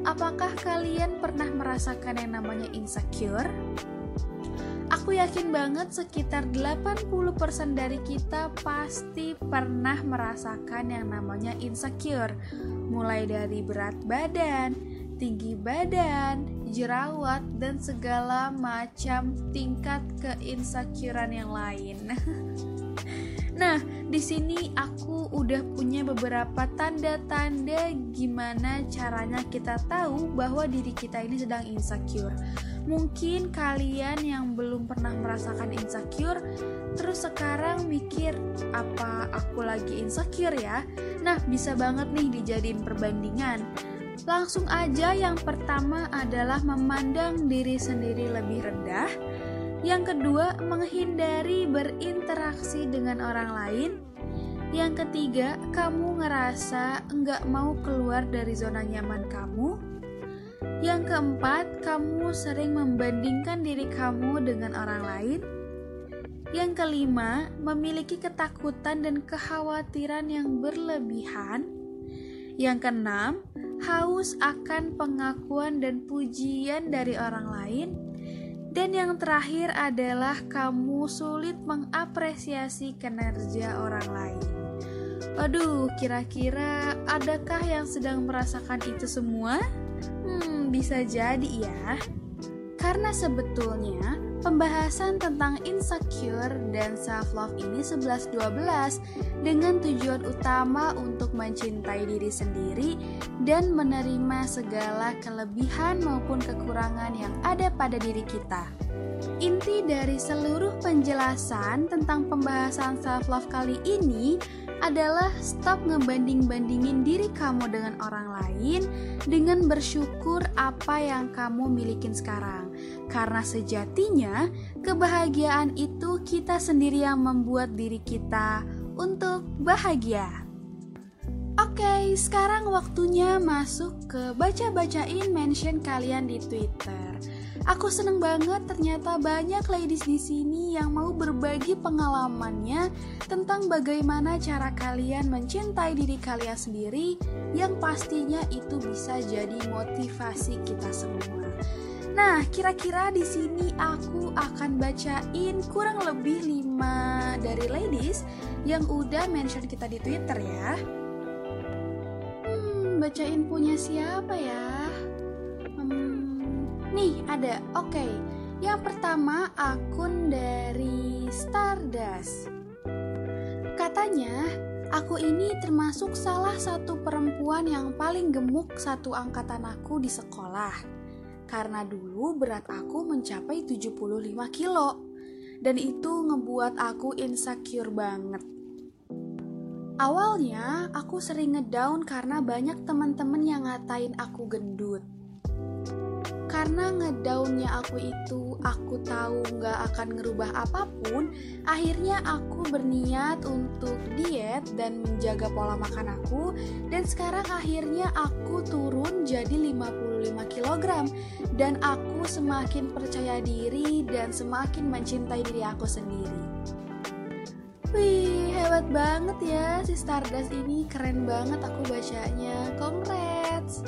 Apakah kalian pernah merasakan yang namanya insecure? Aku yakin banget sekitar 80% dari kita pasti pernah merasakan yang namanya insecure. Mulai dari berat badan, tinggi badan, jerawat, dan segala macam tingkat keinsecurean yang lain. nah, di sini aku udah punya beberapa tanda-tanda gimana caranya kita tahu bahwa diri kita ini sedang insecure. Mungkin kalian yang belum pernah merasakan insecure, terus sekarang mikir, apa aku lagi insecure ya? Nah, bisa banget nih dijadiin perbandingan. Langsung aja yang pertama adalah memandang diri sendiri lebih rendah. Yang kedua, menghindari berinteraksi dengan orang lain. Yang ketiga, kamu ngerasa nggak mau keluar dari zona nyaman kamu. Yang keempat, kamu sering membandingkan diri kamu dengan orang lain. Yang kelima, memiliki ketakutan dan kekhawatiran yang berlebihan. Yang keenam, haus akan pengakuan dan pujian dari orang lain. Dan yang terakhir adalah kamu sulit mengapresiasi kinerja orang lain. Waduh, kira-kira adakah yang sedang merasakan itu semua? Hmm, bisa jadi ya. Karena sebetulnya pembahasan tentang insecure dan self love ini 11-12 dengan tujuan utama untuk mencintai diri sendiri dan menerima segala kelebihan maupun kekurangan yang ada pada diri kita. Inti dari seluruh penjelasan tentang pembahasan self love kali ini adalah stop ngebanding-bandingin diri kamu dengan orang lain dengan bersyukur apa yang kamu milikin sekarang. Karena sejatinya kebahagiaan itu kita sendiri yang membuat diri kita untuk bahagia. Oke, sekarang waktunya masuk ke baca-bacain mention kalian di Twitter. Aku seneng banget ternyata banyak ladies di sini yang mau berbagi pengalamannya tentang bagaimana cara kalian mencintai diri kalian sendiri yang pastinya itu bisa jadi motivasi kita semua. Nah, kira-kira di sini aku akan bacain kurang lebih 5 dari ladies yang udah mention kita di Twitter ya. Hmm, bacain punya siapa ya? Nih, ada. Oke. Okay. Yang pertama akun dari Stardust. Katanya, aku ini termasuk salah satu perempuan yang paling gemuk satu angkatan aku di sekolah. Karena dulu berat aku mencapai 75 kilo. Dan itu ngebuat aku insecure banget. Awalnya, aku sering ngedown karena banyak teman-teman yang ngatain aku gendut karena ngedaunnya aku itu aku tahu nggak akan ngerubah apa pun akhirnya aku berniat untuk diet dan menjaga pola makan aku dan sekarang akhirnya aku turun jadi 55 kg dan aku semakin percaya diri dan semakin mencintai diri aku sendiri Wih, hebat banget ya si Stardust ini, keren banget aku bacanya. Congrats!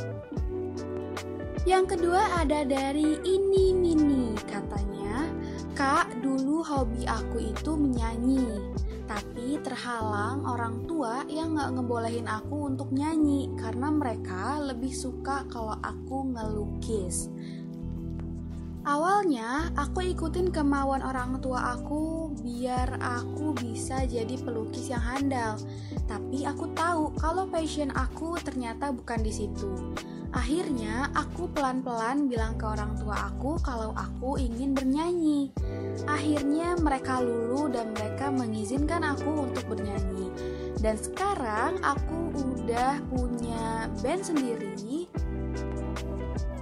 Yang kedua ada dari ini Mini katanya, Kak dulu hobi aku itu menyanyi, tapi terhalang orang tua yang gak ngebolehin aku untuk nyanyi karena mereka lebih suka kalau aku ngelukis. Awalnya aku ikutin kemauan orang tua aku biar aku bisa jadi pelukis yang handal, tapi aku tahu kalau passion aku ternyata bukan di situ. Akhirnya aku pelan-pelan bilang ke orang tua aku kalau aku ingin bernyanyi. Akhirnya mereka lulu dan mereka mengizinkan aku untuk bernyanyi. Dan sekarang aku udah punya band sendiri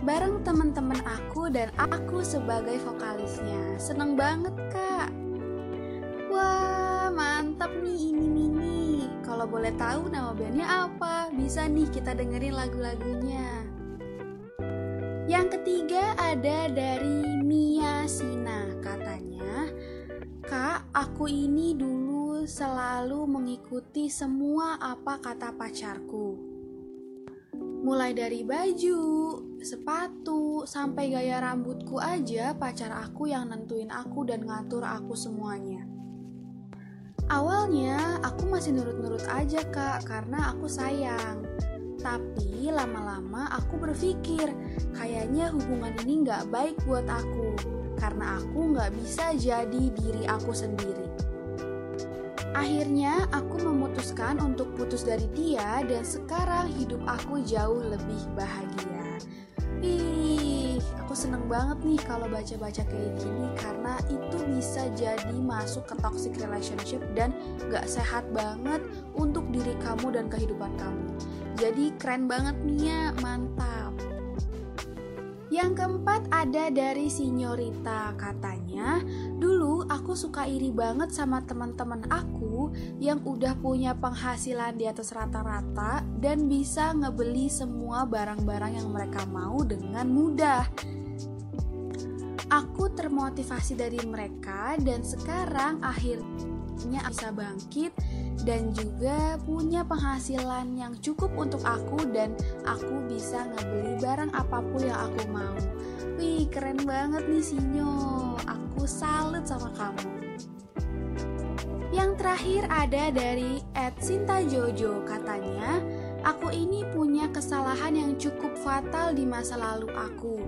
bareng teman-teman aku dan aku sebagai vokalisnya. Seneng banget kak. Wah mantap nih ini Mini. Kalau boleh tahu nama bandnya apa, bisa nih kita dengerin lagu-lagunya. Yang ketiga ada dari Mia Sina katanya, Kak, aku ini dulu selalu mengikuti semua apa kata pacarku. Mulai dari baju, sepatu, sampai gaya rambutku aja pacar aku yang nentuin aku dan ngatur aku semuanya. Awalnya aku masih nurut-nurut aja kak karena aku sayang. Tapi lama-lama aku berpikir kayaknya hubungan ini gak baik buat aku karena aku gak bisa jadi diri aku sendiri. Akhirnya aku memutuskan untuk putus dari dia dan sekarang hidup aku jauh lebih bahagia. Ih, aku seneng banget nih kalau baca-baca kayak gini karena itu bisa jadi masuk ke toxic relationship dan gak sehat banget untuk diri kamu dan kehidupan kamu. Jadi keren banget nih ya, mantap. Yang keempat ada dari Sinyorita katanya, dulu aku suka iri banget sama teman-teman aku yang udah punya penghasilan di atas rata-rata dan bisa ngebeli semua barang-barang yang mereka mau dengan mudah. Aku termotivasi dari mereka dan sekarang akhirnya bisa bangkit dan juga punya penghasilan yang cukup untuk aku dan aku bisa ngebeli barang apa pun yang aku mau. Wih, keren banget nih Sinyo. Aku salut sama kamu. Yang terakhir ada dari Ed Sinta Jojo katanya, Aku ini punya kesalahan yang cukup fatal di masa lalu aku,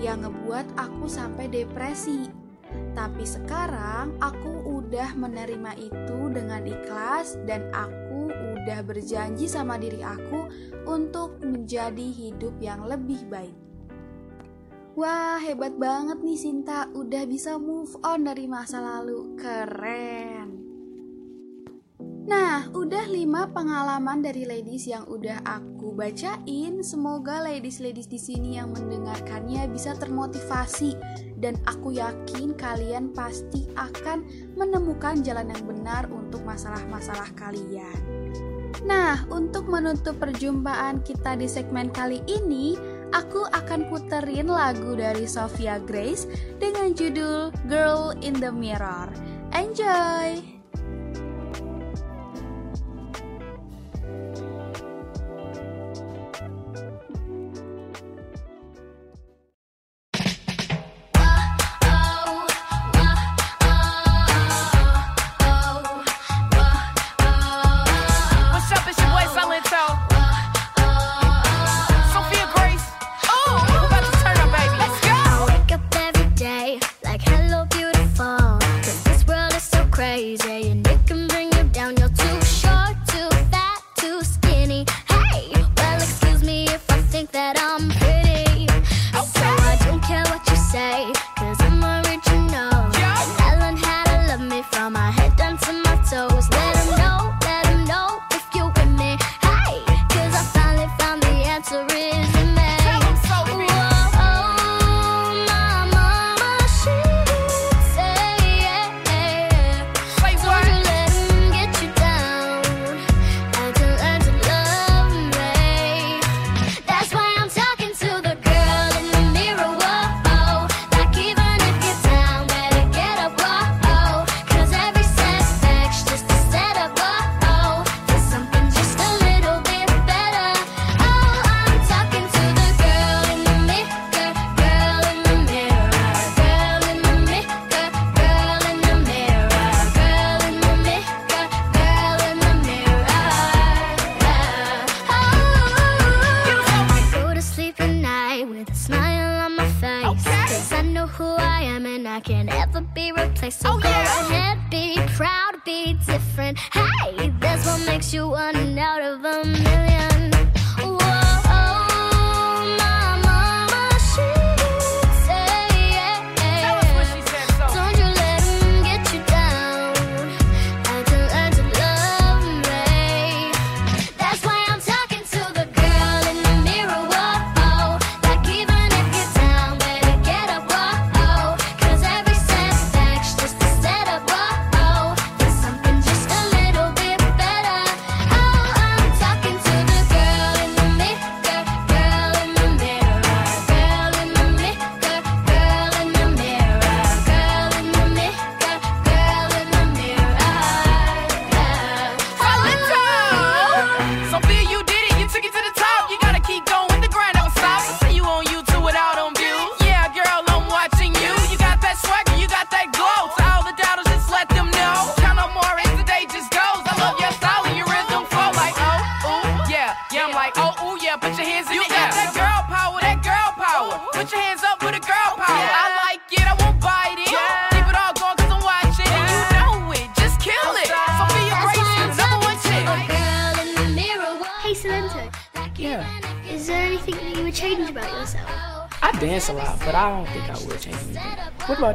yang ngebuat aku sampai depresi. Tapi sekarang aku udah menerima itu dengan ikhlas dan aku udah berjanji sama diri aku untuk menjadi hidup yang lebih baik. Wah, hebat banget nih Sinta, udah bisa move on dari masa lalu. Keren. Nah, udah 5 pengalaman dari ladies yang udah aku bacain. Semoga ladies-ladies di sini yang mendengarkannya bisa termotivasi dan aku yakin kalian pasti akan menemukan jalan yang benar untuk masalah-masalah kalian. Nah, untuk menutup perjumpaan kita di segmen kali ini, aku akan puterin lagu dari Sophia Grace dengan judul Girl in the Mirror. Enjoy!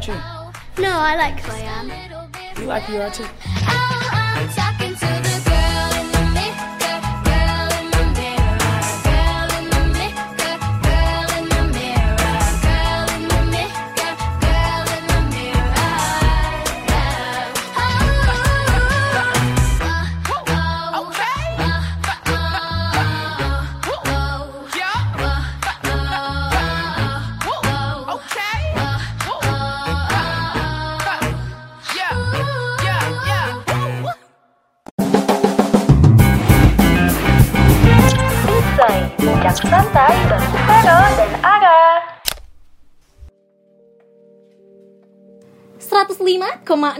About you? No, I like who I am. You like who you are too?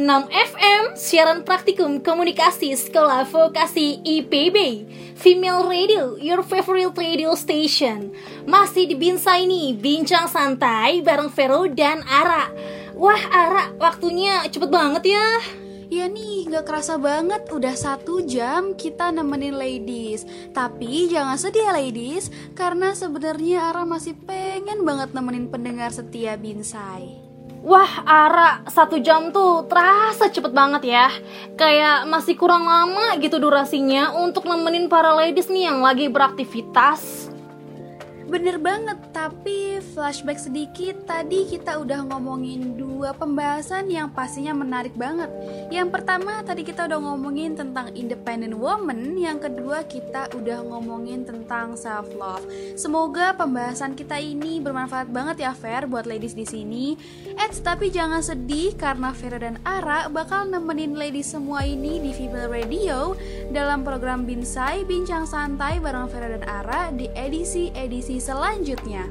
105,6 FM Siaran Praktikum Komunikasi Sekolah Vokasi IPB Female Radio, your favorite radio station. Masih di Binsai nih, bincang santai bareng Vero dan Ara. Wah Ara, waktunya cepet banget ya. Ya nih, gak kerasa banget udah satu jam kita nemenin ladies. Tapi jangan sedih ya ladies Karena sebenarnya Ara masih pengen banget nemenin pendengar setia Binsai Wah Ara, satu jam tuh terasa cepet banget ya. Kayak masih kurang lama gitu durasinya Untuk nemenin para ladies nih yang lagi beraktivitas Bener banget, tapi flashback sedikit. Tadi kita udah ngomongin dua pembahasan yang pastinya menarik banget. Yang pertama tadi kita udah ngomongin tentang independent woman. Yang kedua kita udah ngomongin tentang self love Semoga pembahasan kita ini bermanfaat banget ya Fer buat ladies di sini. Eits, tapi jangan sedih karena Vera dan Ara bakal nemenin ladies semua ini di Female Radio dalam program Binsai Bincang Santai bareng Vera dan Ara di edisi-edisi selanjutnya.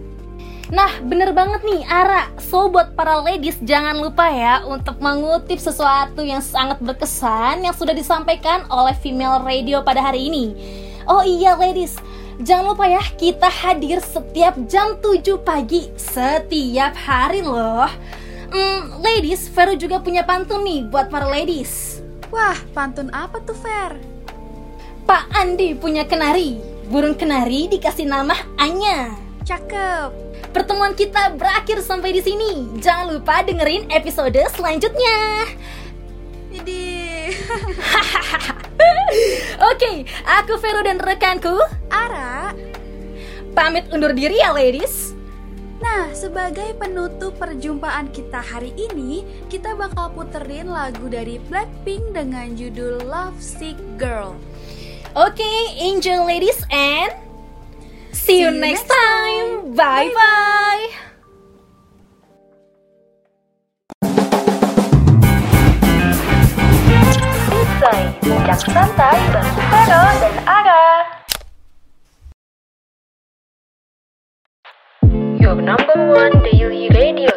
Nah, bener banget nih Ara. So buat para ladies jangan lupa ya untuk mengutip sesuatu yang sangat berkesan yang sudah disampaikan oleh Female Radio pada hari ini. Oh iya ladies, jangan lupa ya kita hadir setiap jam 7 pagi setiap hari loh. Hmm, ladies, Vero juga punya pantun nih buat para ladies. Wah, pantun apa tuh Fer? Pak Andi punya kenari, burung kenari dikasih nama Anya. Cakep. Pertemuan kita berakhir sampai di sini. Jangan lupa dengerin episode selanjutnya. Jadi, Oke, aku Vero dan rekanku Ara. pamit undur diri ya ladies. Nah, sebagai penutup perjumpaan kita hari ini, kita bakal puterin lagu dari Blackpink dengan judul Love Sick Girl. Oke, enjoy ladies and see you next time. Bye bye. Binsai, bincang santai bareng Vero dan Ara. Your number one daily radio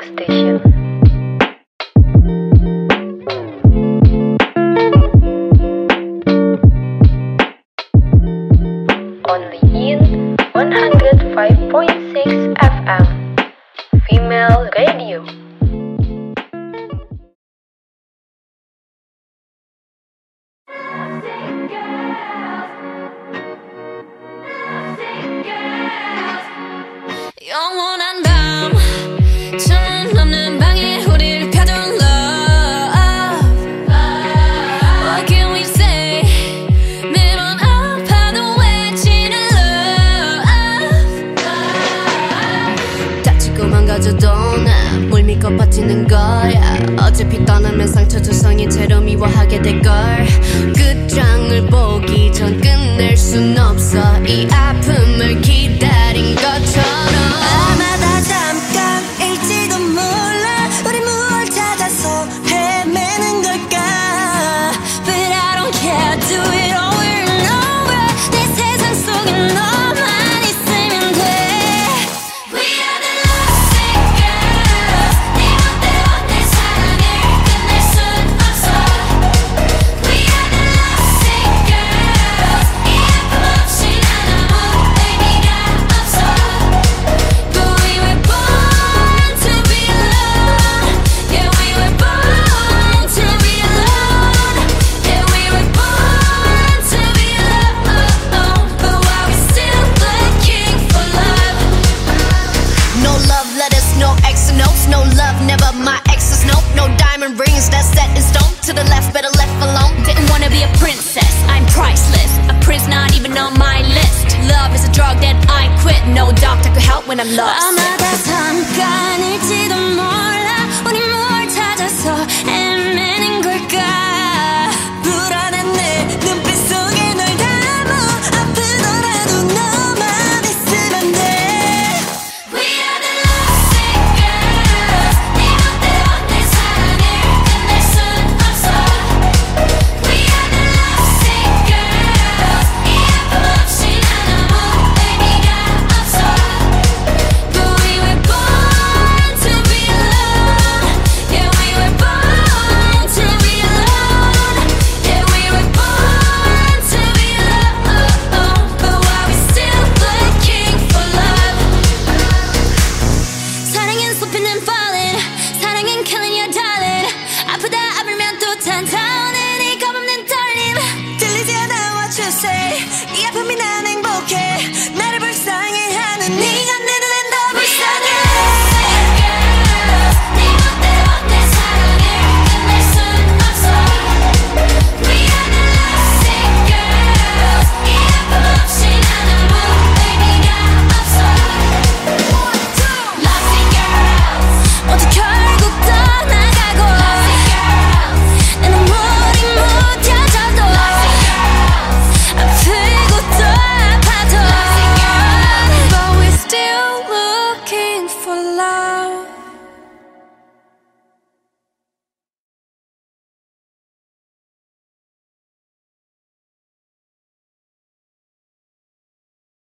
when I'm lost. I'm at that time.